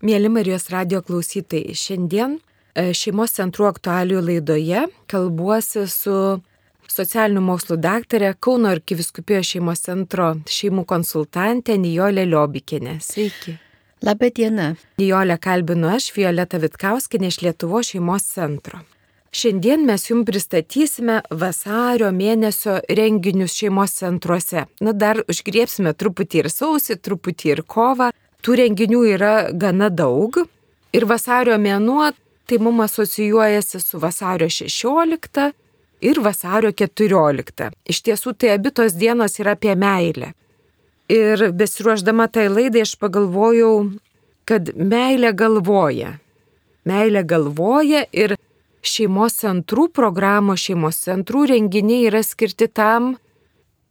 Mėly Marijos radio klausytojai, šiandien e, šeimos centrų aktualių laidoje kalbuosi su socialinių mokslų daktarė Kauno arkiviskupijos šeimos centro šeimų konsultantė Nijolė Liobikinė. Sveiki. Labą dieną. Nijolę kalbinu aš, Violeta Vitkauskinė iš Lietuvo šeimos centro. Šiandien mes jums pristatysime vasario mėnesio renginius šeimos centruose. Na, dar užgriepsime truputį ir sausį, truputį ir kovą. Tų renginių yra gana daug. Ir vasario mėnuo tai mums asocijuojasi su vasario 16 ir vasario 14. Iš tiesų, tai abi tos dienos yra apie meilę. Ir besiruoždama tai laidai aš pagalvojau, kad meilė galvoja. Meilė galvoja ir šeimos centrų programos, šeimos centrų renginiai yra skirti tam,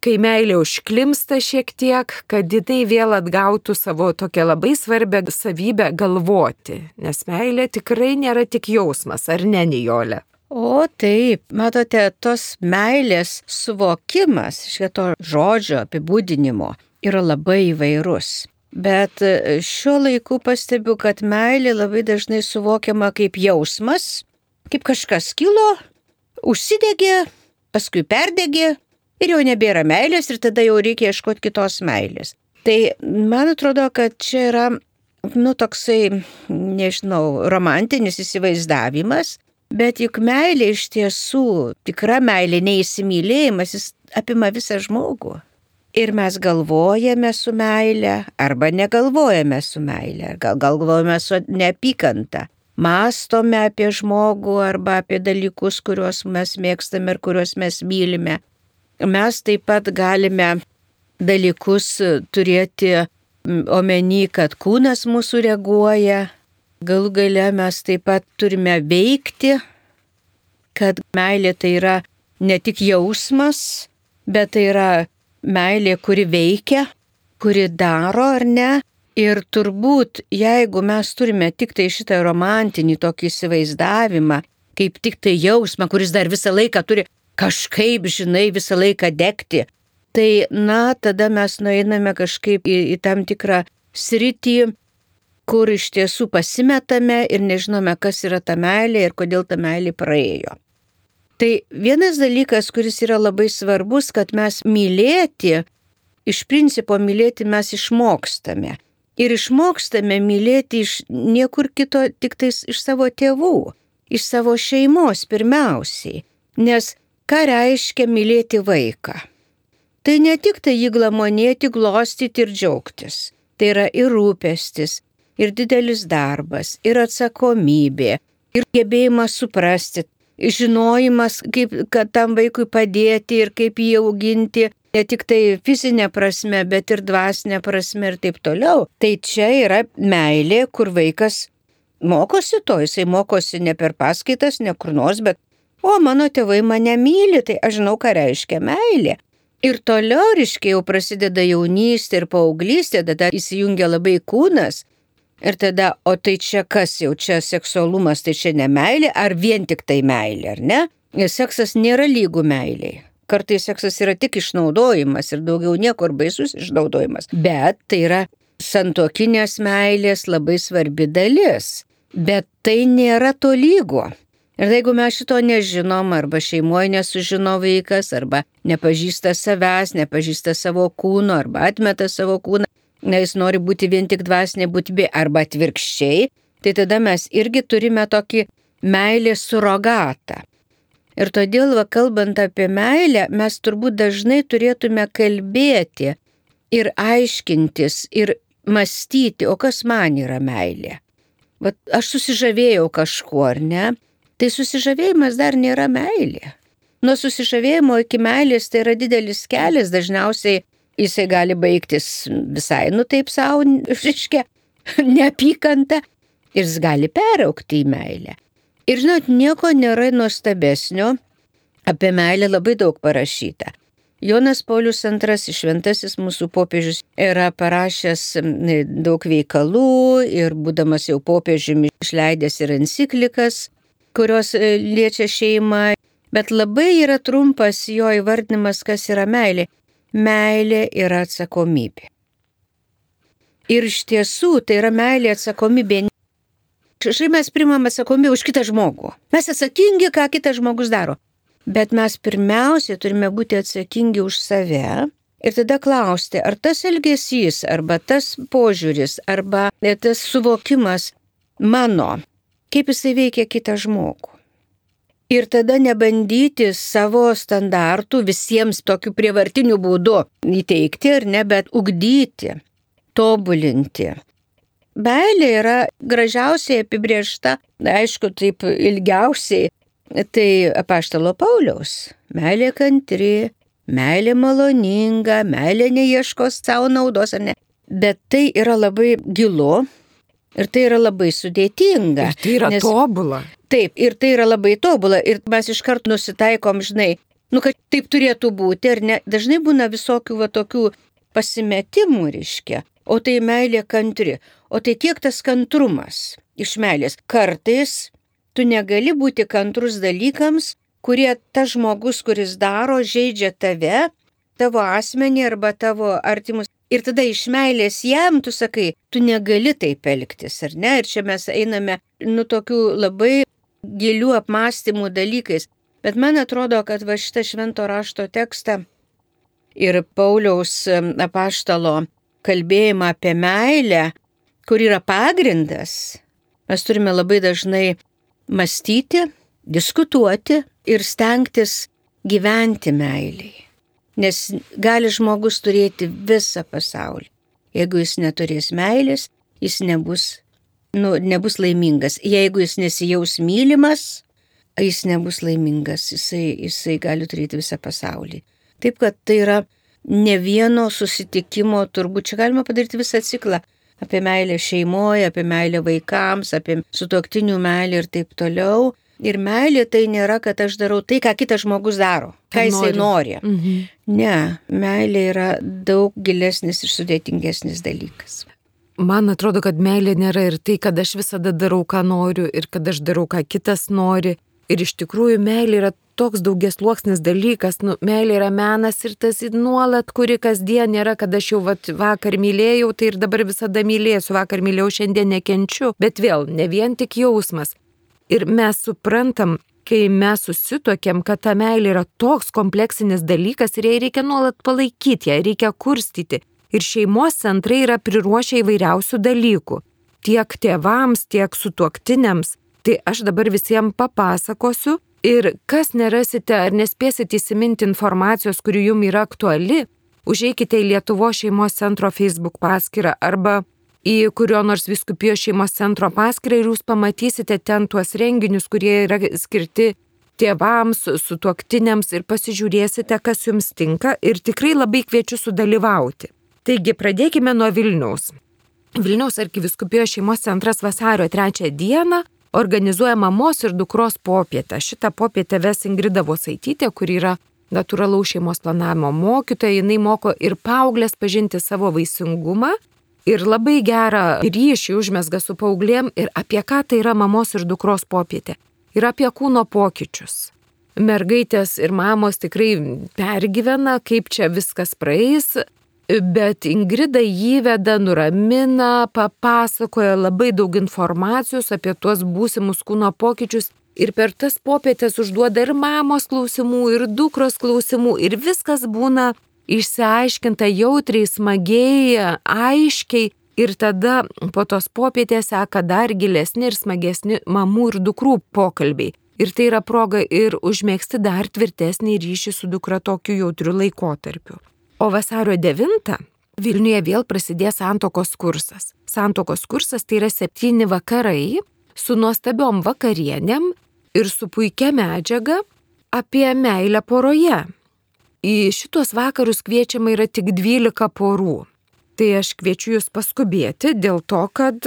kai meilė užklimsta šiek tiek, kad jinai vėl atgautų savo tokią labai svarbią savybę galvoti, nes meilė tikrai nėra tik jausmas, ar ne, Nijolė? O taip, matote, tos meilės suvokimas šito žodžio apibūdinimo yra labai įvairus. Bet šiuo laiku pastebiu, kad meilė labai dažnai suvokiama kaip jausmas, kaip kažkas kilo, užsidegė, paskui perdegė ir jau nebėra meilės ir tada jau reikia ieškoti kitos meilės. Tai man atrodo, kad čia yra, nu, toksai, nežinau, romantinis įsivaizdavimas, bet juk meilė iš tiesų, tikra meilė, neįsimylėjimas, jis apima visą žmogų. Ir mes galvojame su meile arba negalvojame su meile, gal galvojame su neapykanta mąstome apie žmogų arba apie dalykus, kuriuos mes mėgstame ir kuriuos mes mylime. Mes taip pat galime dalykus turėti omeny, kad kūnas mūsų reaguoja. Galų gale mes taip pat turime veikti, kad meilė tai yra ne tik jausmas, bet tai yra meilė, kuri veikia, kuri daro ar ne, Ir turbūt, jeigu mes turime tik tai šitą romantinį tokį įsivaizdavimą, kaip tik tai jausmą, kuris dar visą laiką turi kažkaip, žinai, visą laiką degti, tai, na, tada mes nueiname kažkaip į, į tam tikrą sritį, kur iš tiesų pasimetame ir nežinome, kas yra ta meilė ir kodėl ta meilė praėjo. Tai vienas dalykas, kuris yra labai svarbus, kad mes mylėti, iš principo mylėti mes išmokstame ir išmokstame mylėti iš niekur kito, tik tais iš savo tėvų, iš savo šeimos pirmiausiai. Nes ką reiškia mylėti vaiką? Tai ne tik tai jį glamonėti, glostyti ir džiaugtis. Tai yra ir rūpestis, ir didelis darbas, ir atsakomybė, ir gebėjimas suprasti, žinojimas, kaip tam vaikui padėti ir kaip jį auginti, ne tik tai fizinė prasme, bet ir dvasinė prasme ir taip toliau. Tai čia yra meilė, kur vaikas mokosi to, jisai mokosi ne per paskaitas, ne kur nors, bet, o mano tėvai mane myli, tai aš žinau, ką reiškia meilė. Ir toliau, reiškia, jau prasideda jaunystė ir paauglystė, tada įsijungia labai kūnas. Ir tada, o tai čia kas jau čia seksualumas, tai čia ne meilė, ar vien tik tai meilė, ar ne? Ir seksas nėra lygų meiliai. Kartais seksas yra tik išnaudojimas ir daugiau niekur baisus išnaudojimas. Bet tai yra santokinės meilės labai svarbi dalis. Bet tai nėra to lygo. Ir jeigu mes šito nežinom, arba šeimoje nesužino vaikas, arba nepažįsta savęs, nepažįsta savo kūno, arba atmeta savo kūną, na jis nori būti vien tik dvasinė būtybė, arba atvirkščiai, tai tada mes irgi turime tokį meilės surogatą. Ir todėl, va, kalbant apie meilę, mes turbūt dažnai turėtume kalbėti ir aiškintis ir mąstyti, o kas man yra meilė. Vat aš susižavėjau kažkuo, ar ne? Tai susižavėjimas dar nėra meilė. Nuo susižavėjimo iki meilės tai yra didelis kelias, dažniausiai jisai gali baigtis visai, nu taip savo, reiškia, neapykanta ir jis gali peraukti į meilę. Ir žinot, nieko nėra nuostabesnio, apie meilę labai daug parašyta. Jonas Paulius II, šventasis mūsų popiežius, yra parašęs daug veikalų ir būdamas jau popiežiumi išleidęs ir enciklikas, kurios e, liečia šeimą, bet labai yra trumpas jo įvardinimas, kas yra meilė. Meilė yra atsakomybė. Ir iš tiesų tai yra meilė atsakomybė. Štai mes primam atsakomybę už kitą žmogų. Mes atsakingi, ką kitas žmogus daro. Bet mes pirmiausia turime būti atsakingi už save ir tada klausti, ar tas elgesys, arba tas požiūris, arba tas suvokimas mano, kaip jisai veikia kitą žmogų. Ir tada nebandyti savo standartų visiems tokiu prievartiniu būdu įteikti ar ne, bet ugdyti, tobulinti. Meilė yra gražiausiai apibriešta, aišku, taip ilgiausiai, tai apaštalo Pauliaus. Meilė kantri, meilė maloninga, meilė neieško savo naudos ar ne. Bet tai yra labai gilu, Ir tai yra labai sudėtinga. Ir tai yra nes, tobula. Taip, ir tai yra labai tobula. Ir mes iškart nusitaikom, žinai, nu, kad taip turėtų būti, ar ne. Dažnai būna visokių va tokių pasimetimų, reiškia. O tai meilė kantri. O tai kiek tas kantrumas iš meilės. Kartais tu negali būti kantrus dalykams, kurie tas žmogus, kuris daro, žaidžia tave, tavo asmenį arba tavo artimus Ir tada iš meilės jam tu sakai, tu negali taip elgtis, ar ne? Ir čia mes einame, nu, tokių labai gilių apmąstymų dalykais. Bet man atrodo, kad va šitą švento rašto tekstą ir Pauliaus apaštalo kalbėjimą apie meilę, kur yra pagrindas, mes turime labai dažnai mąstyti, diskutuoti ir stengtis gyventi meiliai. Nes gali žmogus turėti visą pasaulį. Jeigu jis neturės meilės, jis nebus, nu, nebus laimingas. Jeigu jis nesijaus mylimas, jis nebus laimingas. Jisai, jisai gali turėti visą pasaulį. Taip kad tai yra ne vieno susitikimo, turbūt čia galima padaryti visą ciklą apie meilę šeimoje, apie meilę vaikams, apie sutoktinių meilę ir taip toliau. Ir meilė tai nėra, kad aš darau tai, ką kitas žmogus daro, ką jisai nori. Mhm. Ne, meilė yra daug gilesnis ir sudėtingesnis dalykas. Man atrodo, kad meilė nėra ir tai, kad aš visada darau, ką noriu ir kad aš darau, ką kitas nori. Ir iš tikrųjų meilė yra toks daugies luoksnis dalykas, nu, meilė yra menas ir tas nuolat, kuri kasdien nėra, kad aš jau vat, vakar mylėjau, tai ir dabar visada mylėsiu, vakar mylėjau, šiandien nekenčiu. Bet vėl, ne vien tik jausmas. Ir mes suprantam, kai mes susituokėm, kad ta meilė yra toks kompleksinis dalykas ir jai reikia nuolat palaikyti, ją reikia kurstyti. Ir šeimos centrai yra priruošę įvairiausių dalykų. Tiek tėvams, tiek sutuoktiniams. Tai aš dabar visiems papasakosiu ir kas nerasite ar nespėsite įsiminti informacijos, kuri jums yra aktuali, užeikite į Lietuvo šeimos centro Facebook paskyrą arba į kurio nors viskupijos šeimos centro paskirtą ir jūs pamatysite ten tuos renginius, kurie yra skirti tėvams, sutuoktiniams ir pasižiūrėsite, kas jums tinka ir tikrai labai kviečiu sudalyvauti. Taigi pradėkime nuo Vilniaus. Vilniaus arkiviskupijos šeimos centras vasario 3 dieną organizuoja mamos ir dukros popietę. Šitą popietę ves Ingrida Vosaitytė, kuri yra natūralaus šeimos planavimo mokytoja. Jis moko ir paauglės pažinti savo vaisingumą ir labai gerą ryšį užmesga su paauglėm ir apie ką tai yra mamos ir dukros popietė. Ir apie kūno pokyčius. Mergaitės ir mamos tikrai pergyvena, kaip čia viskas praeis, bet Ingrida įveda, nuramina, papasakoja labai daug informacijos apie tuos būsimus kūno pokyčius ir per tas popietės užduoda ir mamos klausimų, ir dukros klausimų, ir viskas būna išsiaiškinta jautriai, smagiai, aiškiai ir tada po tos popietės seka dar gilesni ir smagesni mamų ir dukrų pokalbiai. Ir tai yra proga ir užmėgsti dar tvirtesnį ryšį su dukra tokiu jautriu laikotarpiu. O vasario 9 Vilniuje vėl prasidės santokos kursas. Santokos kursas tai yra septyni vakarai su nuostabiom vakarienėm ir su puikia medžiaga apie meilę poroje. Į šitos vakarus kviečiama yra tik 12 porų. Tai aš kviečiu jūs paskubėti dėl to, kad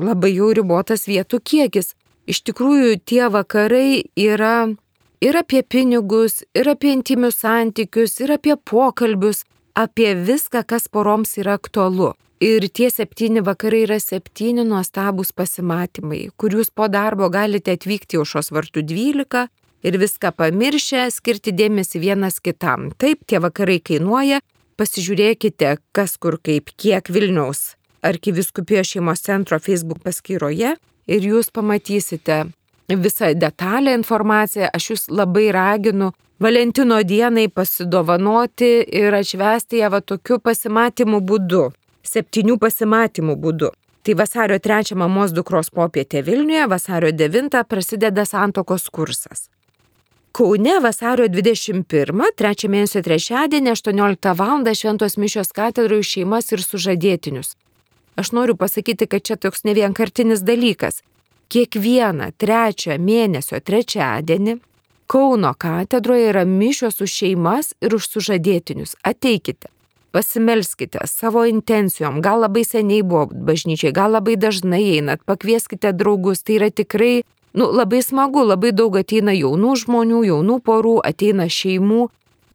labai jau ribotas vietų kiekis. Iš tikrųjų, tie vakarai yra ir apie pinigus, ir apie intimius santykius, ir apie pokalbius, apie viską, kas poroms yra aktualu. Ir tie septyni vakarai yra septyni nuostabūs pasimatymai, kur jūs po darbo galite atvykti už šios vartų 12 ir viską pamiršę, skirti dėmesį vienas kitam. Taip, tie vakarai kainuoja, pasižiūrėkite, kas kur kaip, kiek Vilniaus arkiviskupijos šeimos centro Facebook paskyroje ir jūs pamatysite visą detalę informaciją. Aš jūs labai raginu Valentino dienai pasidovanoti ir atšvesti ją va tokiu pasimatymu būdu, septynių pasimatymų būdu. Tai vasario 3 mamos dukros popietė Vilniuje, vasario 9 prasideda santokos kursas. Kaune vasario 21, 3 mėnesio trečiadienį 18 val. Šventos mišios katedroje šeimas ir sužadėtinius. Aš noriu pasakyti, kad čia toks ne vienkartinis dalykas. Kiekvieną trečią mėnesio trečiadienį Kauno katedroje yra mišios už šeimas ir už sužadėtinius. Ateikite, pasimelskite savo intencijom, gal labai seniai buvo bažnyčiai, gal labai dažnai einat, pakvieskite draugus, tai yra tikrai, nu, labai smagu, labai daug ateina jaunų žmonių, jaunų porų, ateina šeimų,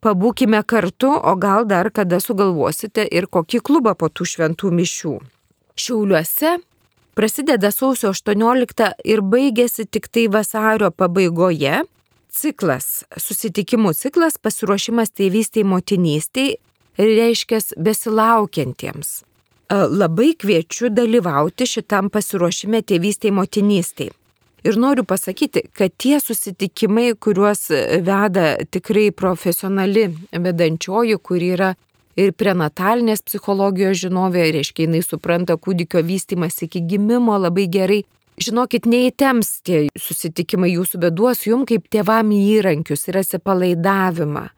pabūkime kartu, o gal dar kada sugalvosite ir kokį klubą po tų šventų mišių. Šiauliuose prasideda sausio 18 ir baigėsi tik tai vasario pabaigoje ciklas, susitikimų ciklas, pasiruošimas tėvystėje, motinystėje, reiškia besilaukiantiems. Labai kviečiu dalyvauti šitam pasiruošime tėvystėje, motinystėje. Ir noriu pasakyti, kad tie susitikimai, kuriuos veda tikrai profesionali vedančioji, kuri yra ir prenatalinės psichologijos žinovė, reiškia, jinai supranta kūdikio vystimas iki gimimo labai gerai, Žinokit, neįtems tie susitikimai jūsų, bet duos jums kaip tėvam įrankius ir atsipalaidavimą.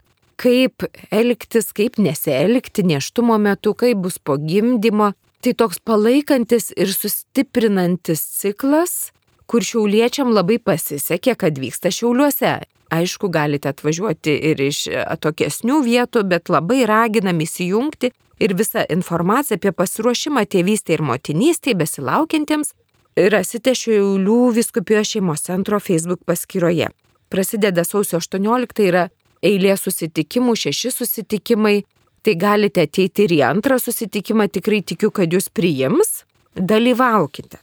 Kaip elgtis, kaip nesielgti neštumo metu, kaip bus po gimdymo. Tai toks palaikantis ir sustiprinantis ciklas, kur šiauliečiam labai pasisekė, kad vyksta šiauliuose. Aišku, galite atvažiuoti ir iš atokesnių vietų, bet labai raginam įsijungti ir visą informaciją apie pasiruošimą tėvystėje ir motinystėje besilaukiantiems rasite Šiaulių viskupijos šeimos centro Facebook paskyroje. Prasideda sausio 18 yra eilė susitikimų, šeši susitikimai. Tai galite ateiti ir į antrą susitikimą, tikrai tikiu, kad jūs priims. Dalyvaukite.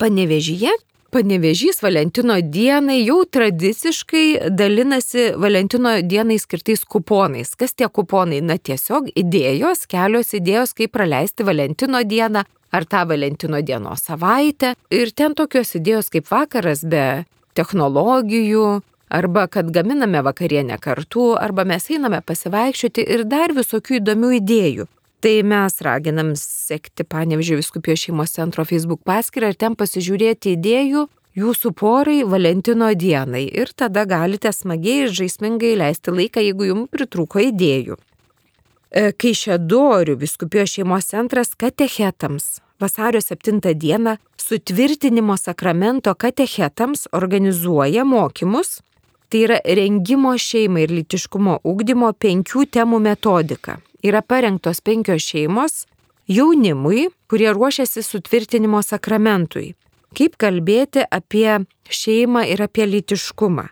Panevežyje Panevežys Valentino dienai jau tradiciškai dalinasi Valentino dienai skirtais kuponais. Kas tie kuponai? Na tiesiog idėjos, kelios idėjos, kaip praleisti Valentino dieną ar tą Valentino dienos savaitę. Ir ten tokios idėjos kaip vakaras be technologijų, arba kad gaminame vakarienę kartu, arba mes einame pasivaikščioti ir dar visokių įdomių idėjų. Tai mes raginam sekti Panevežio viskupijos šeimos centro Facebook paskyrą ir ten pasižiūrėti idėjų jūsų porai Valentino dienai ir tada galite smagiai ir žaismingai leisti laiką, jeigu jums pritrūko idėjų. E, Kaišėdorių viskupijos šeimos centras katechetams vasario 7 dieną sutvirtinimo sakramento katechetams organizuoja mokymus, tai yra rengimo šeimai ir litiškumo ugdymo penkių temų metodika. Yra parengtos penkios šeimos jaunimui, kurie ruošiasi sutvirtinimo sakramentui. Kaip kalbėti apie šeimą ir apie litiškumą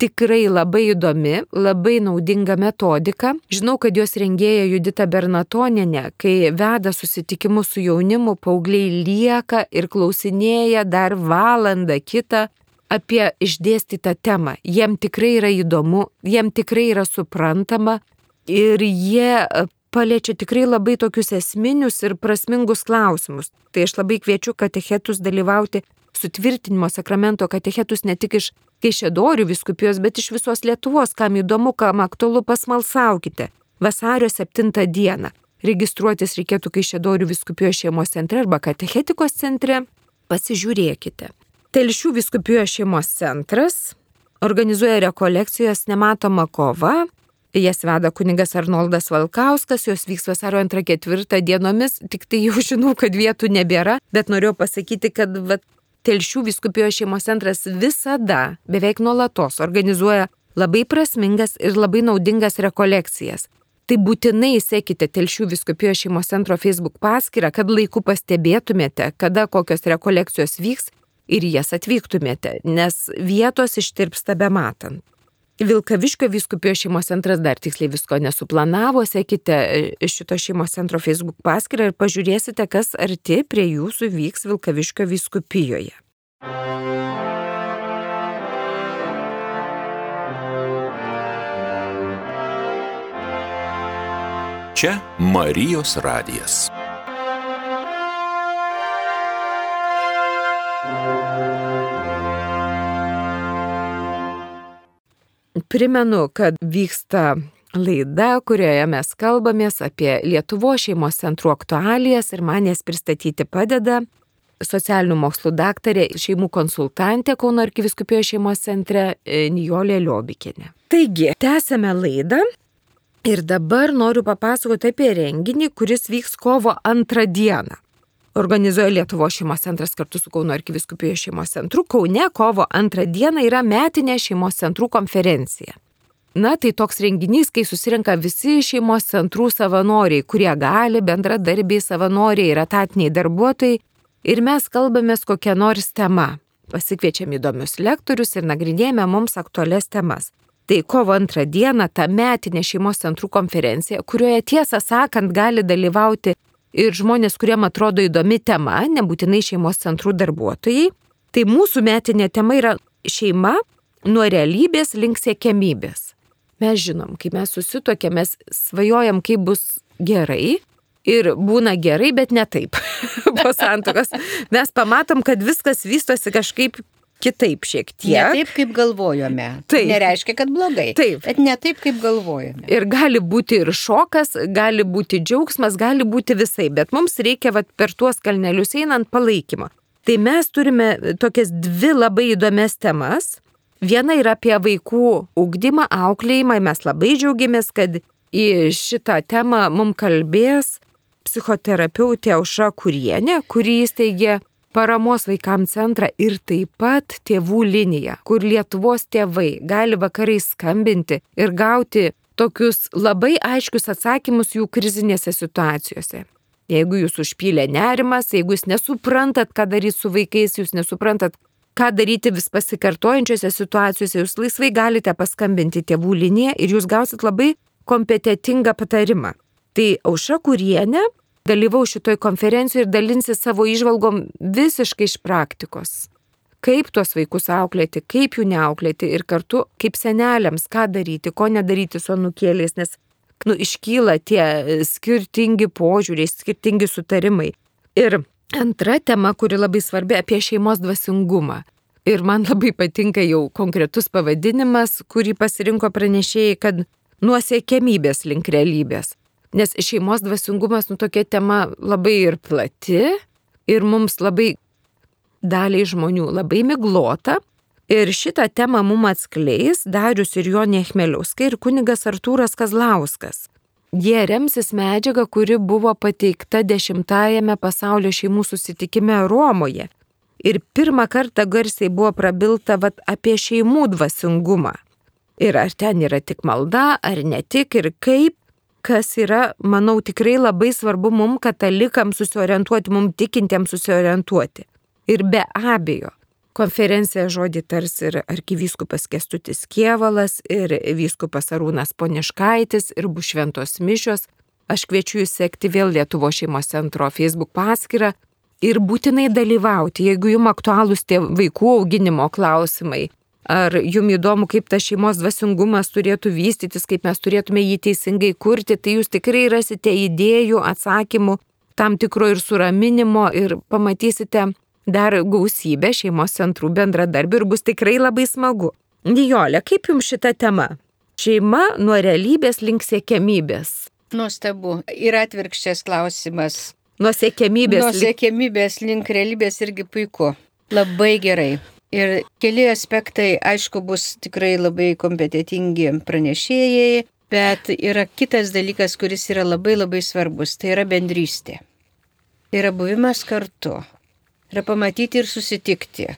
tikrai labai įdomi, labai naudinga metodika. Žinau, kad jos rengėja Judita Bernatoninė, kai veda susitikimus su jaunimu, paaugliai lieka ir klausinėja dar valandą kitą apie išdėstytą temą. Jiem tikrai yra įdomu, jiem tikrai yra suprantama ir jie paliečia tikrai labai tokius esminius ir prasmingus klausimus. Tai aš labai kviečiu katechetus dalyvauti sutvirtinimo sakramento katechetus ne tik iš Kaišėdorių viskupijos, bet iš visos Lietuvos, kam įdomu, kam aktualu, pasmalsaukite. Vasario 7 dieną. Registruotis reikėtų Kaišėdorių viskupijos šeimos centre arba katechetikos centre. Pasižiūrėkite. Telšių viskupijos šeimos centras organizuoja rekolekcijos nematoma kova. Jas veda kuningas Arnoldas Valkauskas, jos vyks vasario 2-4 dienomis, tik tai jau žinau, kad vietų nebėra, bet noriu pasakyti, kad vat, Telšių viskupijos šeimos centras visada, beveik nuolatos organizuoja labai prasmingas ir labai naudingas rekolekcijas. Tai būtinai sekite Telšių viskupijos šeimos centro Facebook paskyrą, kad laiku pastebėtumėte, kada kokios rekolekcijos vyks ir jas atvyktumėte, nes vietos ištirpsta be matant. Vilkaviškio viskupijos šeimos centras dar tiksliai visko nesuplanavo, sekite e, šito šeimos centro Facebook paskyrą ir pažiūrėsite, kas arti prie jūsų vyks Vilkaviškio viskupijoje. Čia Marijos radijas. Primenu, kad vyksta laida, kurioje mes kalbamės apie Lietuvo šeimos centrų aktualijas ir manęs pristatyti padeda socialinių mokslų daktarė, šeimų konsultantė Kauno arkiviskupijos šeimos centre e, Nijolė Liobikinė. Taigi, tęsėme laidą ir dabar noriu papasakoti apie renginį, kuris vyks kovo antrą dieną. Organizuoja Lietuvo šeimos centras kartu su Kauno arkiviskupijos šeimos centru. Kaune kovo antrą dieną yra metinė šeimos centrų konferencija. Na, tai toks renginys, kai susirenka visi šeimos centrų savanoriai, kurie gali, bendradarbiai savanoriai ir etatiniai darbuotojai, ir mes kalbamės kokią nors temą. Pasikviečiam įdomius lektorius ir nagrinėjame mums aktualias temas. Tai kovo antrą dieną ta metinė šeimos centrų konferencija, kurioje tiesą sakant gali dalyvauti ir žmonės, kuriem atrodo įdomi tema, nebūtinai šeimos centrų darbuotojai. Tai mūsų metinė tema yra šeima nuo realybės link siekėmybės. Mes žinom, kai mes susitokėm, mes svajojam, kaip bus gerai. Ir būna gerai, bet ne taip po santokos. Mes pamatom, kad viskas vystosi kažkaip kitaip šiek tiek. Ne taip, kaip galvojome. Tai nereiškia, kad blogai. Taip. Bet ne taip, kaip galvojame. Ir gali būti ir šokas, gali būti džiaugsmas, gali būti visai, bet mums reikia vat, per tuos kalnelius einant palaikymo. Tai mes turime tokias dvi labai įdomias temas. Viena yra apie vaikų ugdymą, auklėjimą. Mes labai džiaugiamės, kad į šitą temą mums kalbės psichoterapeutė Auša Kurienė, kuri įsteigė paramos vaikams centrą ir taip pat tėvų liniją, kur Lietuvos tėvai gali vakarais skambinti ir gauti tokius labai aiškius atsakymus jų krizinėse situacijose. Jeigu jūs užpylė nerimas, jeigu jūs nesuprantat, ką daryti su vaikais, jūs nesuprantat, ką daryti vis pasikartojančiose situacijose, jūs laisvai galite paskambinti tėvų liniją ir jūs gausit labai kompetitingą patarimą. Tai Auša Kurienė dalyvau šitoj konferencijoje ir dalinsi savo išvalgom visiškai iš praktikos. Kaip tuos vaikus auklėti, kaip jų neauklėti ir kartu kaip seneliams, ką daryti, ko nedaryti su anukėliais, nes nu, iškyla tie skirtingi požiūriai, skirtingi sutarimai. Ir Antra tema, kuri labai svarbi apie šeimos dvasingumą. Ir man labai patinka jau konkretus pavadinimas, kurį pasirinko pranešėjai, kad nuosiekiamybės link realybės. Nes šeimos dvasingumas, nu tokia tema labai ir plati, ir mums labai daliai žmonių labai miglota. Ir šitą temą mum atskleis Darius ir Jonė Chmeliauskai ir kunigas Artūras Kazlauskas. Jie remsis medžiaga, kuri buvo pateikta dešimtajame pasaulio šeimų susitikime Romoje. Ir pirmą kartą garsiai buvo prabilta vat, apie šeimų dvasingumą. Ir ar ten yra tik malda, ar ne tik, ir kaip, kas yra, manau, tikrai labai svarbu mum katalikams susiorientuoti, mum tikintiems susiorientuoti. Ir be abejo, Konferenciją žodį tars ir arkivyskupas Kestutis Kievalas, ir vyskupas Arūnas Poniškaitis, ir bus šventos mišios. Aš kviečiu jūs sekti vėl Lietuvo šeimos centro Facebook paskyrą ir būtinai dalyvauti, jeigu jums aktualūs tie vaikų auginimo klausimai. Ar jums įdomu, kaip tas šeimos dvasingumas turėtų vystytis, kaip mes turėtume jį teisingai kurti, tai jūs tikrai rasite idėjų, atsakymų, tam tikro ir suraminimo ir pamatysite dar gausybė šeimos centrų bendradarbių ir bus tikrai labai smagu. Nijolė, kaip jums šita tema? Šeima nuo realybės link siekiamybės. Nuostabu. Ir atvirkščias klausimas. Nuo siekiamybės. Nuo siekiamybės link realybės irgi puiku. Labai gerai. Ir keli aspektai, aišku, bus tikrai labai kompetitingi pranešėjai, bet yra kitas dalykas, kuris yra labai labai svarbus, tai yra bendrystė. Yra buvimas kartu yra pamatyti ir susitikti.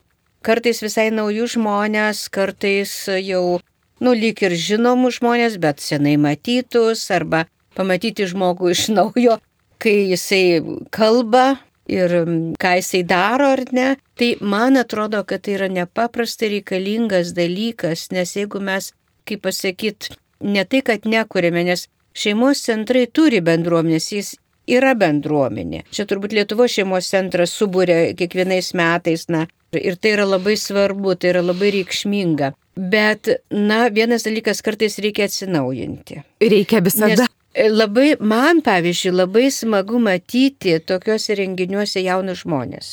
Kartais visai naujų žmonės, kartais jau, nu, lyg ir žinomų žmonės, bet senai matytus, arba pamatyti žmogų iš naujo, kai jisai kalba ir ką jisai daro ar ne. Tai man atrodo, kad tai yra nepaprastai reikalingas dalykas, nes jeigu mes, kaip pasakyti, ne tai, kad nekuriame, nes šeimos centrai turi bendruomenės, jis yra bendruomenė. Čia turbūt Lietuvo šeimos centras subūrė kiekvienais metais, na, ir tai yra labai svarbu, tai yra labai reikšminga. Bet, na, vienas dalykas kartais reikia atsinaujinti. Reikia visada. Nes labai, man pavyzdžiui, labai smagu matyti tokiuose renginiuose jaunus žmonės.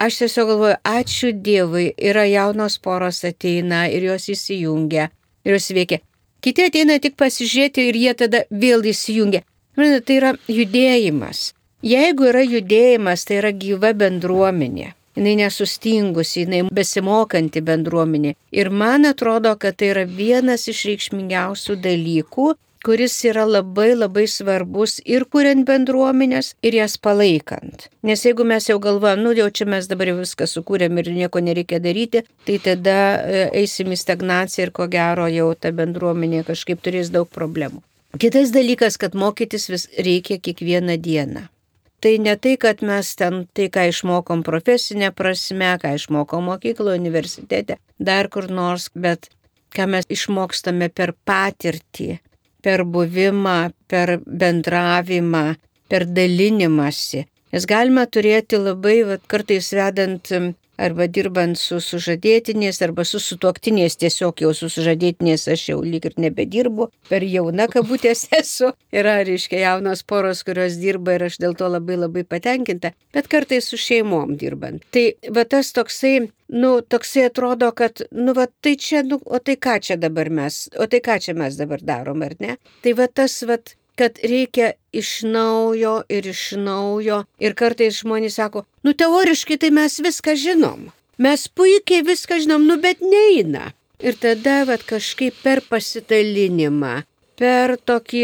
aš tiesiog galvoju, ačiū Dievui, yra jaunos poros ateina ir jos įsijungia ir jos veikia. Kiti ateina tik pasižiūrėti ir jie tada vėl įsijungia. Tai yra judėjimas. Jeigu yra judėjimas, tai yra gyva bendruomenė. Jis nesustingusi, jinai besimokanti bendruomenė. Ir man atrodo, kad tai yra vienas iš reikšmingiausių dalykų, kuris yra labai labai svarbus ir kuriant bendruomenės, ir jas palaikant. Nes jeigu mes jau galvojam, nu jau čia mes dabar viską sukūrėm ir nieko nereikia daryti, tai tada e, eisim į stagnaciją ir ko gero jau ta bendruomenė kažkaip turės daug problemų. Kitas dalykas, kad mokytis vis reikia kiekvieną dieną. Tai ne tai, kad mes ten tai, ką išmokom profesinė prasme, ką išmokom mokykloje, universitete, dar kur nors, bet ką mes išmokstame per patirtį, per buvimą, per bendravimą, per dalinimąsi. Nes galime turėti labai, va, kartais vedant arba dirbant su sužadėtiniais, arba su sutuoktiniais, tiesiog jau su sužadėtiniais aš jau lyg ir nebedirbu, per jauna kabutės esu. Yra, reiškia, jaunos poros, kurios dirba ir aš dėl to labai labai patenkinta, bet kartais su šeimom dirbant. Tai va tas toksai, nu, toksai atrodo, kad, nu, va tai čia, nu, o tai ką čia dabar mes, o tai ką čia mes dabar darom, ar ne? Tai va tas, va, kad reikia iš naujo ir iš naujo. Ir kartais žmonės sako, nu teoriškai tai mes viską žinom. Mes puikiai viską žinom, nu bet neina. Ir tada vat, kažkaip per pasidalinimą, per tokį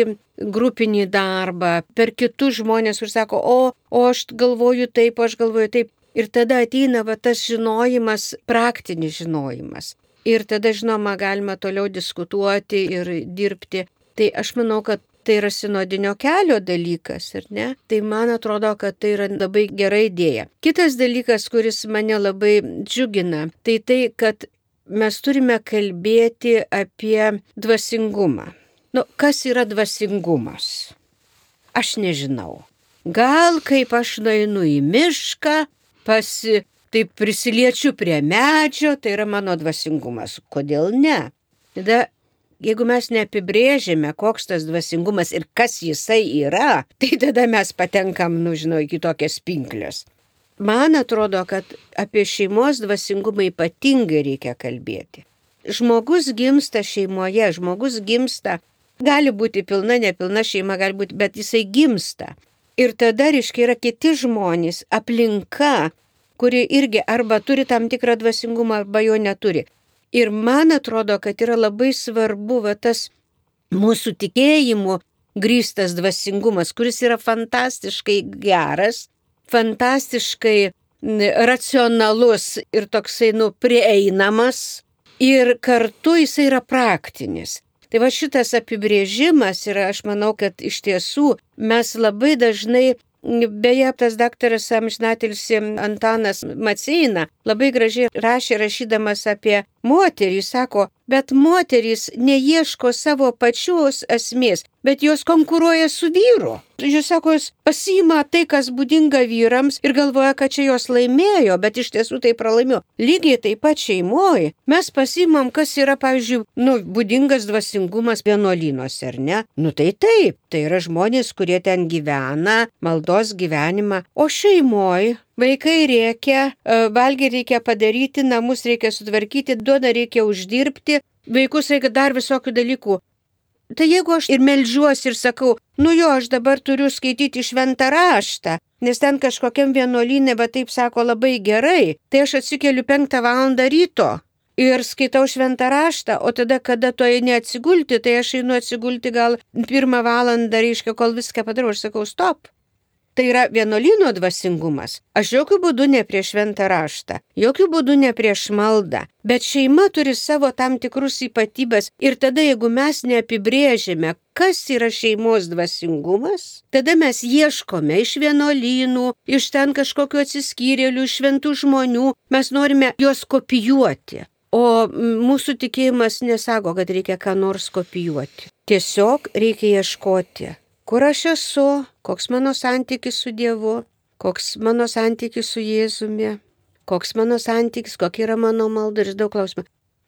grupinį darbą, per kitus žmonės, kur sako, o, o aš galvoju taip, aš galvoju taip. Ir tada ateina va, tas žinojimas, praktinis žinojimas. Ir tada, žinoma, galima toliau diskutuoti ir dirbti. Tai aš manau, kad tai yra sinodinio kelio dalykas, ar ne? Tai man atrodo, kad tai yra labai gera idėja. Kitas dalykas, kuris mane labai džiugina, tai tai, kad mes turime kalbėti apie dvasingumą. Nu, kas yra dvasingumas? Aš nežinau. Gal kaip aš nueinu į mišką, pasi, taip prisiliečiu prie medžio, tai yra mano dvasingumas. Kodėl ne? Tada Jeigu mes neapibrėžime, koks tas dvasingumas ir kas jisai yra, tai tada mes patenkam, nu žinau, į kitokias pinklės. Man atrodo, kad apie šeimos dvasingumą ypatingai reikia kalbėti. Žmogus gimsta šeimoje, žmogus gimsta, gali būti pilna, nepilna šeima, gali būti, bet jisai gimsta. Ir tada, reiškia, yra kiti žmonės, aplinka, kuri irgi arba turi tam tikrą dvasingumą, arba jo neturi. Ir man atrodo, kad yra labai svarbu va, tas mūsų tikėjimu grįstas dvasingumas, kuris yra fantastiškai geras, fantastiškai racionalus ir toksai, nu, prieinamas ir kartu jisai yra praktinis. Tai va šitas apibrėžimas yra, aš manau, kad iš tiesų mes labai dažnai Beje, tas daktaras amžinatilsi Antanas Maceina labai gražiai rašė rašydamas apie moterį, sako, bet moterys neieško savo pačios esmės, bet jos konkuruoja su vyru. Jūs sako, jūs pasima tai, kas būdinga vyrams ir galvoja, kad čia jos laimėjo, bet iš tiesų tai pralaimėjo. Lygiai taip pat šeimoje mes pasimam, kas yra, pavyzdžiui, nu, būdingas dvasingumas vienuolynuose, ar ne? Nu tai taip, tai yra žmonės, kurie ten gyvena, maldos gyvenimą, o šeimoje Vaikai reikia, e, valgį reikia padaryti, namus reikia sutvarkyti, duoda reikia uždirbti, vaikus reikia dar visokių dalykų. Tai jeigu aš ir melžiuosi ir sakau, nu jo, aš dabar turiu skaityti šventą raštą, nes ten kažkokiam vienuolynė, bet taip sako labai gerai, tai aš atsikeliu penktą valandą ryto ir skaitau šventą raštą, o tada, kada to eini atsigulti, tai aš einu atsigulti gal pirmą valandą, reiškia, kol viską padarau, aš sakau, stop. Tai yra vienuolino dvasingumas. Aš jokių būdų ne prieš šventą raštą, jokių būdų ne prieš maldą, bet šeima turi savo tam tikrus ypatybės ir tada, jeigu mes neapibrėžime, kas yra šeimos dvasingumas, tada mes ieškome iš vienuolynų, iš ten kažkokiu atsiskyrėlių, šventų žmonių, mes norime juos kopijuoti. O mūsų tikėjimas nesako, kad reikia ką nors kopijuoti. Tiesiog reikia ieškoti kur aš esu, koks mano santykis su Dievu, koks mano santykis su Jėzumi, koks mano santykis, kokia yra mano malda ir daug klausimų.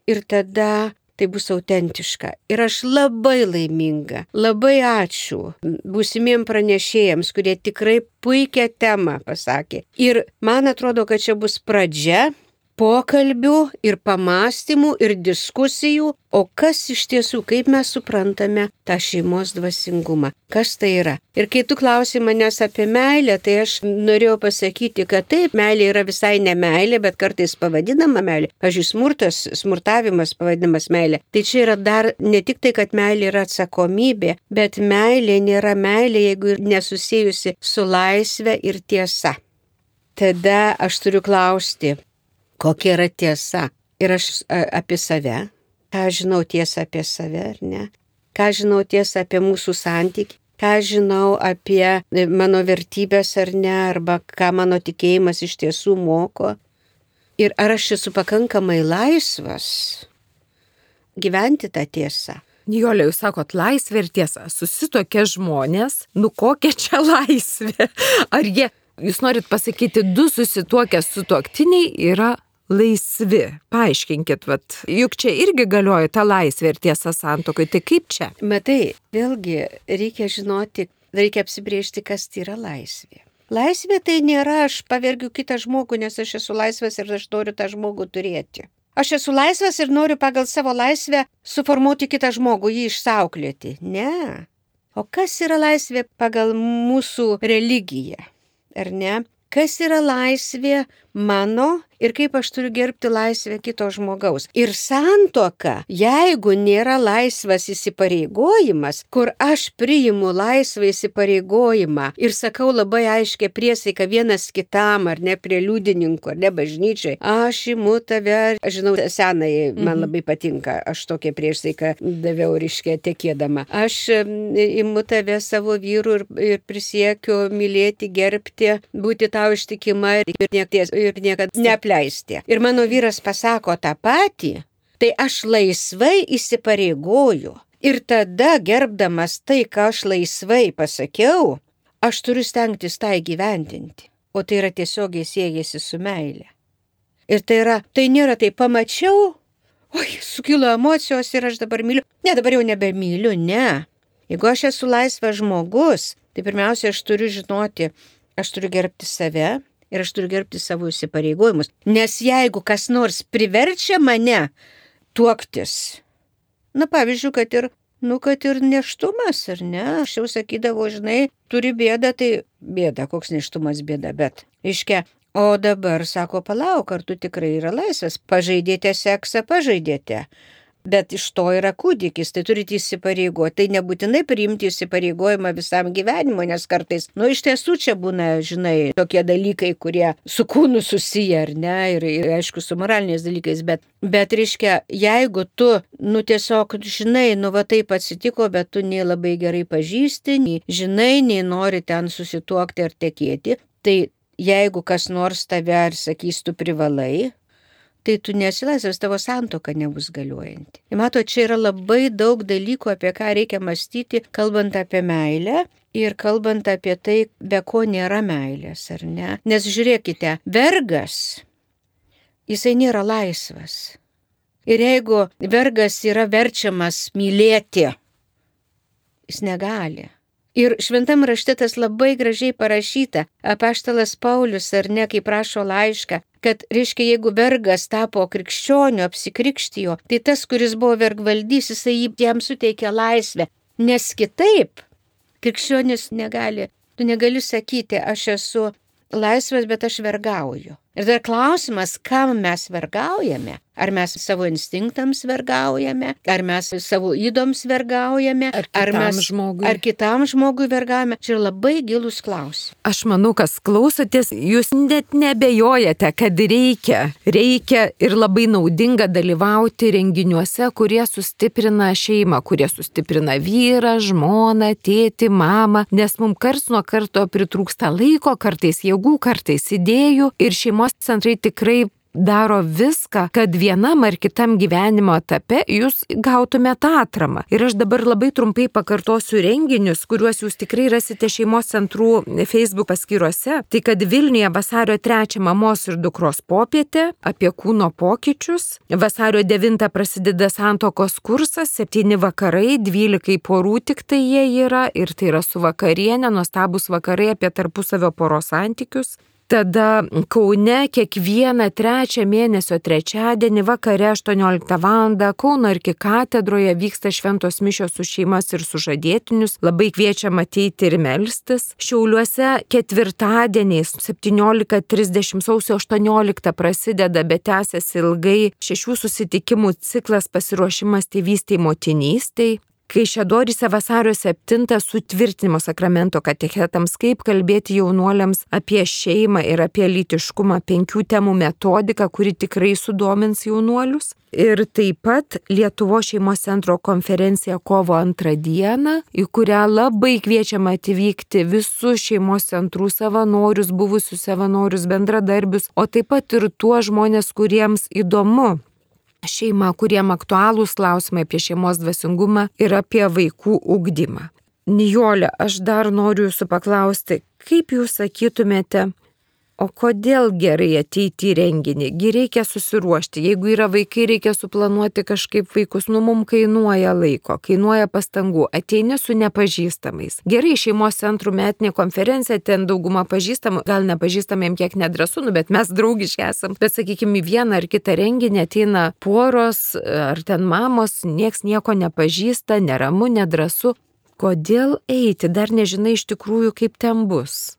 Ir tada tai bus autentiška. Ir aš labai laiminga, labai ačiū būsimiem pranešėjams, kurie tikrai puikią temą pasakė. Ir man atrodo, kad čia bus pradžia pokalbių ir pamastymų ir diskusijų, o kas iš tiesų, kaip mes suprantame tą šeimos dvasingumą, kas tai yra. Ir kai tu klausi manęs apie meilę, tai aš norėjau pasakyti, kad taip, meilė yra visai ne meilė, bet kartais pavadinama meilė. Pavyzdžiui, smurtas, smurtavimas pavadinamas meilė. Tai čia yra dar ne tik tai, kad meilė yra atsakomybė, bet meilė nėra meilė, jeigu nesusijusi su laisvė ir tiesa. Tada aš turiu klausti, kokia yra tiesa. Ir aš apie save, ką žinau tiesą apie save ar ne, ką žinau tiesą apie mūsų santyki, ką žinau apie e, mano vertybės ar ne, arba ką mano tikėjimas iš tiesų moko. Ir ar aš esu pakankamai laisvas gyventi tą tiesą. Nijolė, jūs sakot, laisvė ir tiesa. Susitokia žmonės, nu kokia čia laisvė? Ar jie, jūs norit pasakyti, du susituokę sutuoktiniai yra laisvi. Paaiškinkit, vat, juk čia irgi galioja ta laisvė ir tiesa santokai, tai kaip čia? Matai, vėlgi reikia žinoti, reikia apsibriežti, kas tai yra laisvė. Laisvė tai nėra aš pavergiu kitą žmogų, nes aš esu laisvas ir aš noriu tą žmogų turėti. Aš esu laisvas ir noriu pagal savo laisvę suformuoti kitą žmogų, jį išsauklėti. Ne. O kas yra laisvė pagal mūsų religiją? Ar ne? Kas yra laisvė mano ir kaip aš turiu gerbti laisvę kito žmogaus. Ir santoka, jeigu nėra laisvas įsipareigojimas, kur aš priimu laisvą įsipareigojimą ir sakau labai aiškiai priesaiką vienas kitam, ar ne prie liudininko, ar ne bažnyčiai, aš imu tave, aš žinau, senai man mhm. labai patinka, aš tokią priesaiką daviau ryškę tekėdama. Aš imu tave savo vyrų ir, ir prisiekiu mylėti, gerbti, būti tau ištikima ir, ir, ir niekada neapleisti. Ir mano vyras pasako tą patį, tai aš laisvai įsipareigoju. Ir tada, gerbdamas tai, ką aš laisvai pasakiau, aš turiu stengtis tą įgyvendinti. O tai yra tiesiogiai siejasi su meilė. Ir tai yra, tai nėra tai pamačiau, oi, sukilo emocijos ir aš dabar myliu. Ne, dabar jau nebemyliu, ne. Jeigu aš esu laisvas žmogus, tai pirmiausia, aš turiu žinoti, aš turiu gerbti save, ir aš turiu gerbti savo įsipareigojimus. Nes jeigu kas nors priverčia mane tuoktis, na pavyzdžiui, kad ir, nu, kad ir neštumas, ar ne, aš jau sakydavau, žinai, turi bėdą, tai bėda, koks neštumas bėda, bet, iškia, o dabar sako, palauk, ar tu tikrai yra laisvas, pažaidėte seksą, pažaidėte. Bet iš to yra kūdikis, tai turite įsipareigoti. Tai nebūtinai priimti įsipareigojimą visam gyvenimui, nes kartais, nu iš tiesų čia būna, žinai, tokie dalykai, kurie su kūnu susiję, ar ne, ir, ir aišku, su moraliniais dalykais, bet, bet reiškia, jeigu tu, nu tiesiog, žinai, nu va taip atsitiko, bet tu nei labai gerai pažįsti, nei žinai, nei nori ten susituokti ar tekėti, tai jeigu kas nors tave ar sakys, tu privalai, tai tu nesi laisvas, tavo santoka nebus galiojanti. Ir mato, čia yra labai daug dalykų, apie ką reikia mąstyti, kalbant apie meilę. Ir kalbant apie tai, be ko nėra meilės, ar ne? Nes žiūrėkite, vergas, jisai nėra laisvas. Ir jeigu vergas yra verčiamas mylėti, jis negali. Ir šventam rašte tas labai gražiai parašyta, apaštalas Paulius ar ne, kaip prašo laišką, kad, reiškia, jeigu vergas tapo krikščioniu, apsikrikštijo, tai tas, kuris buvo vergvaldys, jisai jam suteikė laisvę, nes kitaip krikščionis negali, tu negali sakyti, aš esu laisvas, bet aš vergauju. Ir dar klausimas, kam mes vergaujame? Ar mes savo instinktams vergaujame, ar mes savo įdoms vergaujame, ar, ar mes žmogui. Ar kitam žmogui vergaujame. Čia labai gilus klausimas. Aš manau, kas klausotės, jūs net nebejojate, kad reikia, reikia ir labai naudinga dalyvauti renginiuose, kurie sustiprina šeimą, kurie sustiprina vyrą, žmoną, tėtį, mamą, nes mums kars nuo karto pritrūksta laiko, kartais jėgų, kartais idėjų ir šeimos centrai tikrai daro viską, kad vienam ar kitam gyvenimo etape jūs gautumėte atramą. Ir aš dabar labai trumpai pakartosiu renginius, kuriuos jūs tikrai rasite šeimos centrų Facebook paskyruose. Tai kad Vilniuje vasario 3 mamos ir dukros popietė apie kūno pokyčius, vasario 9 prasideda santokos kursas, 7 vakarai, 12 porų tik tai jie yra ir tai yra su vakarienė, nuostabus vakarai apie tarpusavio poros santykius. Tada Kaune kiekvieną trečią mėnesio trečiadienį vakare 18 val. Kauno arkikatedroje vyksta šventos mišios su šeimas ir sužadėtinius. Labai kviečiam ateiti ir melstis. Šiauliuose ketvirtadieniais 17.30 sausio 18 prasideda, bet tęsiasi ilgai šešių susitikimų ciklas pasiruošimas tėvystėj motinystėj. Kaišėdoryse vasario 7 sutvirtinimo sakramento katechetams, kaip kalbėti jaunuoliams apie šeimą ir apie lytiškumą penkių temų metodiką, kuri tikrai sudomins jaunuolius. Ir taip pat Lietuvo šeimos centro konferencija kovo antrą dieną, į kurią labai kviečiama atvykti visus šeimos centrų savanorius, buvusius savanorius, bendradarbius, o taip pat ir tuos žmonės, kuriems įdomu šeima, kuriem aktualūs klausimai apie šeimos dvasingumą ir apie vaikų ugdymą. Nijolė, aš dar noriu jūsų paklausti, kaip jūs sakytumėte, O kodėl gerai ateiti į renginį? Gi reikia susiruošti. Jeigu yra vaikai, reikia suplanuoti kažkaip vaikus. Nu, mums kainuoja laiko, kainuoja pastangų. Ateini su nepažįstamais. Gerai, šeimos centrų metinė konferencija, ten dauguma pažįstamų, gal nepažįstamiem kiek nedrasu, nu, bet mes draugiški esam. Bet, sakykime, į vieną ar kitą renginį ateina poros ar ten mamos, nieks nieko nepažįsta, neramu, nedrasu. Kodėl eiti? Dar nežinai iš tikrųjų, kaip ten bus.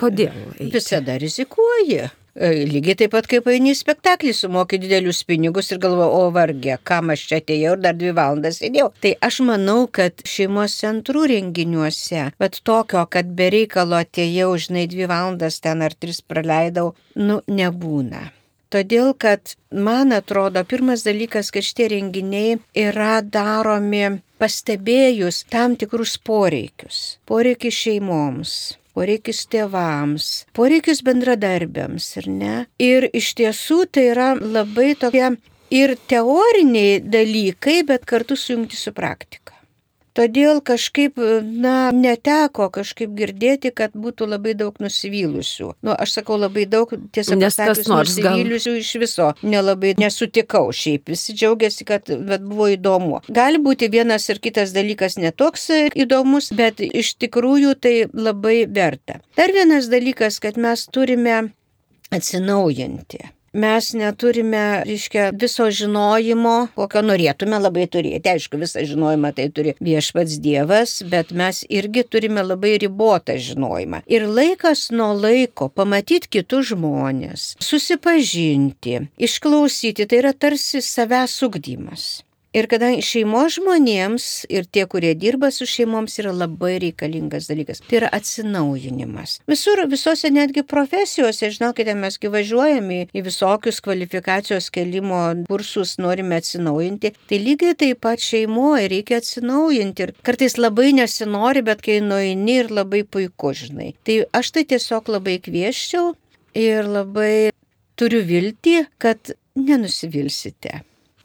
Kodėl? Eiti? Visada rizikuoji. E, lygiai taip pat kaip eini į spektaklį, sumoki didelius pinigus ir galvo, o vargė, kam aš čia atėjau ir dar dvi valandas sėdėjau. Tai aš manau, kad šeimos centrų renginiuose, bet tokio, kad be reikalo atėjau, žinai, dvi valandas ten ar tris praleidau, nu, nebūna. Todėl, kad man atrodo, pirmas dalykas, kad šitie renginiai yra daromi pastebėjus tam tikrus poreikius. Poreikis šeimoms, poreikis tėvams, poreikis bendradarbiams, ir ne? Ir iš tiesų tai yra labai tokie ir teoriniai dalykai, bet kartu sujungti su praktika. Todėl kažkaip, na, neteko kažkaip girdėti, kad būtų labai daug nusivylusių. Nu, aš sakau labai daug, tiesą pasakius, nusivylusių gal... iš viso nelabai nesutikau šiaip. Visi džiaugiasi, kad bet buvo įdomu. Gali būti vienas ir kitas dalykas netoks įdomus, bet iš tikrųjų tai labai verta. Dar vienas dalykas, kad mes turime atsinaujinti mes neturime, reiškia, viso žinojimo, kokio norėtume labai turėti. Aišku, visą žinojimą tai turi viešpats Dievas, bet mes irgi turime labai ribotą žinojimą. Ir laikas nuo laiko pamatyti kitus žmonės, susipažinti, išklausyti, tai yra tarsi savęs ugdymas. Ir kadangi šeimos žmonėms ir tie, kurie dirba su šeimoms, yra labai reikalingas dalykas. Tai yra atsinaujinimas. Visur, visose netgi profesijose, žinokite, mes gyvažiuojame į visokius kvalifikacijos kelimo kursus, norime atsinaujinti. Tai lygiai taip pat šeimoje reikia atsinaujinti. Ir kartais labai nesinori, bet kai nueini ir labai puiku, žinai. Tai aš tai tiesiog labai kvieščiau ir labai turiu viltį, kad nenusivilsite.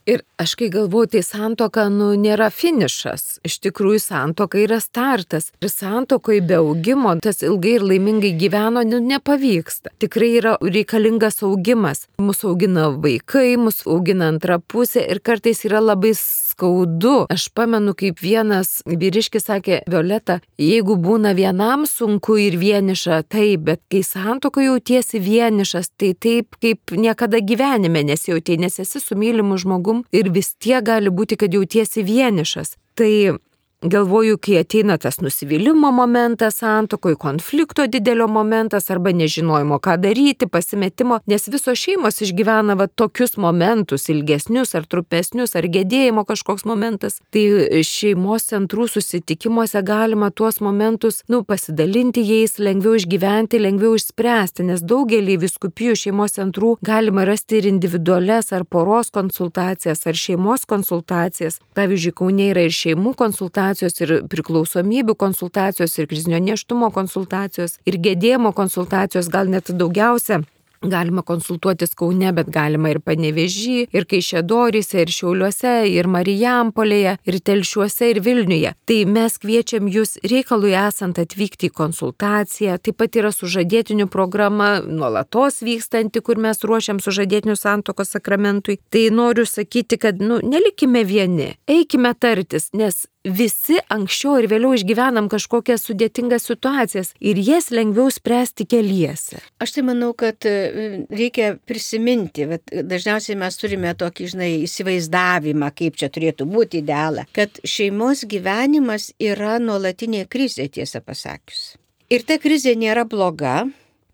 Ir aš kai galvoju, tai santoka, nu, nėra finišas. Iš tikrųjų, santoka yra startas. Ir santokai be augimo, tas ilgai ir laimingai gyveno, nu, nepavyksta. Tikrai yra reikalingas augimas. Mūsų augina vaikai, mūsų augina antra pusė ir kartais yra labai skaudu. Aš pamenu, kaip vienas vyriškis sakė, Violeta, jeigu būna vienam sunku ir vieniša, taip, bet kai santoko jautiesi vienišas, tai taip kaip niekada gyvenime nesijauti, nes esi su mylimu žmogum ir vis tiek gali būti, kad jautiesi vienišas. Tai Galvoju, kai ateina tas nusivylimo momentas santokoje, konflikto didelio momentas arba nežinojimo, ką daryti, pasimetimo, nes visos šeimos išgyvena va tokius momentus, ilgesnius ar trupesnius, ar gedėjimo kažkoks momentas. Tai šeimos centrų susitikimuose galima tuos momentus, nu, pasidalinti jais, lengviau išgyventi, lengviau išspręsti, nes daugelį viskupijų šeimos centrų galima rasti ir individualias ar poros konsultacijas, ar šeimos konsultacijas. Pavyzdžiui, Kaunė yra ir šeimų konsultacijos konsultacijos, ir priklausomybių konsultacijos, ir krizinio neštumo konsultacijos, ir gedėjimo konsultacijos, gal net daugiausia Galima konsultuotis Kaune, bet galima ir Panevežį, ir Kaišėdoryse, ir Šiauliuose, ir Marijampolėje, ir Telšiuose, ir Vilniuje. Tai mes kviečiam jūs reikalui esant atvykti į konsultaciją. Taip pat yra sužadėtinių programa, nuolatos vykstanti, kur mes ruošiam sužadėtinių santokos sakramentui. Tai noriu sakyti, kad nu, nelikime vieni, eikime tartis, nes visi anksčiau ir vėliau išgyvenam kažkokias sudėtingas situacijas ir jas lengviau spręsti keliese. Aš tai manau, kad e, reikia prisiminti, bet dažniausiai mes turime tokį, žinai, įsivaizdavimą, kaip čia turėtų būti idealą, kad šeimos gyvenimas yra nuolatinė krizė, tiesą pasakius. Ir ta krizė nėra bloga,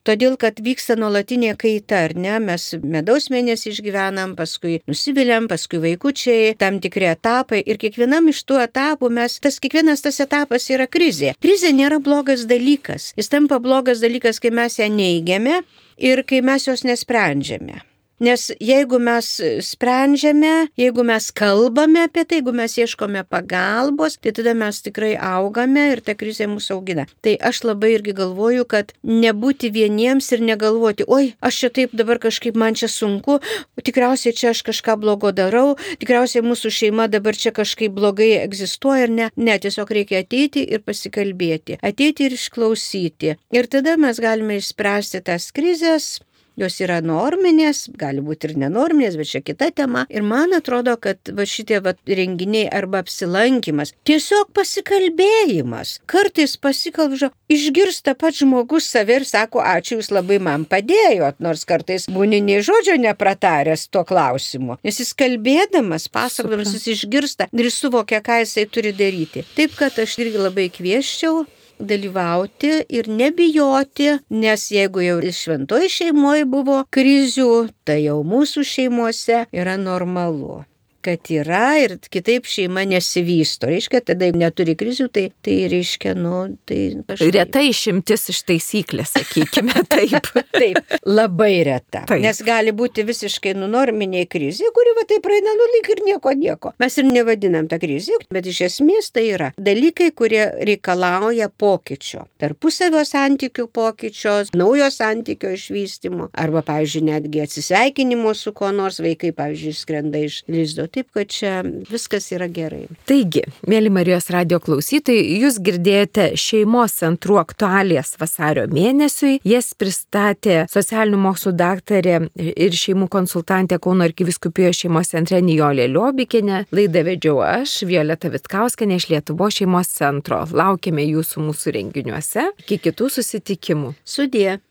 Todėl, kad vyksta nuolatinė kaita, ar ne, mes medaus mėnesį išgyvenam, paskui nusiviliam, paskui vaikučiai, tam tikri etapai ir kiekvienam iš tų etapų mes, tas kiekvienas tas etapas yra krizė. Krizė nėra blogas dalykas, jis tampa blogas dalykas, kai mes ją neigiame ir kai mes jos nesprendžiame. Nes jeigu mes sprendžiame, jeigu mes kalbame apie tai, jeigu mes ieškome pagalbos, tai tada mes tikrai augame ir ta krizė mūsų augina. Tai aš labai irgi galvoju, kad nebūti vieniems ir negalvoti, oi, aš čia taip dabar kažkaip man čia sunku, tikriausiai čia aš kažką blogo darau, tikriausiai mūsų šeima dabar čia kažkaip blogai egzistuoja ir ne. Ne, tiesiog reikia ateiti ir pasikalbėti, ateiti ir išklausyti. Ir tada mes galime išspręsti tas krizės Jos yra norminės, gali būti ir nenorminės, bet čia kita tema. Ir man atrodo, kad va šitie va renginiai arba apsilankimas, tiesiog pasikalbėjimas. Kartais pasikalbžo, išgirsta pats žmogus save ir sako, ačiū jūs labai man padėjot, nors kartais būni nei žodžio neprataręs tuo klausimu. Nes jis kalbėdamas, pasakodamas, jis išgirsta ir suvokia, ką jisai turi daryti. Taip, kad aš irgi labai kvieščiau dalyvauti ir nebijoti, nes jeigu jau šventoji šeimoje buvo krizių, tai jau mūsų šeimuose yra normalu kad yra ir kitaip šeima nesivysto. Reiškia, tada jeigu neturi krizių, tai, tai reiškia, nu, tai kažkaip. Reta išimtis iš taisyklės, sakykime taip. taip, labai reta. Taip. Nes gali būti visiškai nunorminė krizė, kuri va taip praeina, nu lyg ir nieko nieko. Mes ir nevadinam tą krizę, bet iš esmės tai yra dalykai, kurie reikalauja pokyčio. Tarpusavio santykių pokyčio, naujo santykio išvystymo, arba, pavyzdžiui, netgi atsisveikinimo su kuo nors vaikai, pavyzdžiui, skrenda iš lizdo taip kad čia viskas yra gerai. Taigi, mėly Marijos radio klausytojai, jūs girdėjote šeimos centrų aktualijas vasario mėnesiui. Jas pristatė socialinių mokslų daktarė ir šeimų konsultantė Kauno arkiviskupijoje šeimos centre Nijolė Liobikinė. Laidą vedžiau aš, Violeta Vitkauskenė iš Lietuvo šeimos centro. Laukiame jūsų mūsų renginiuose. Iki kitų susitikimų. Sudė.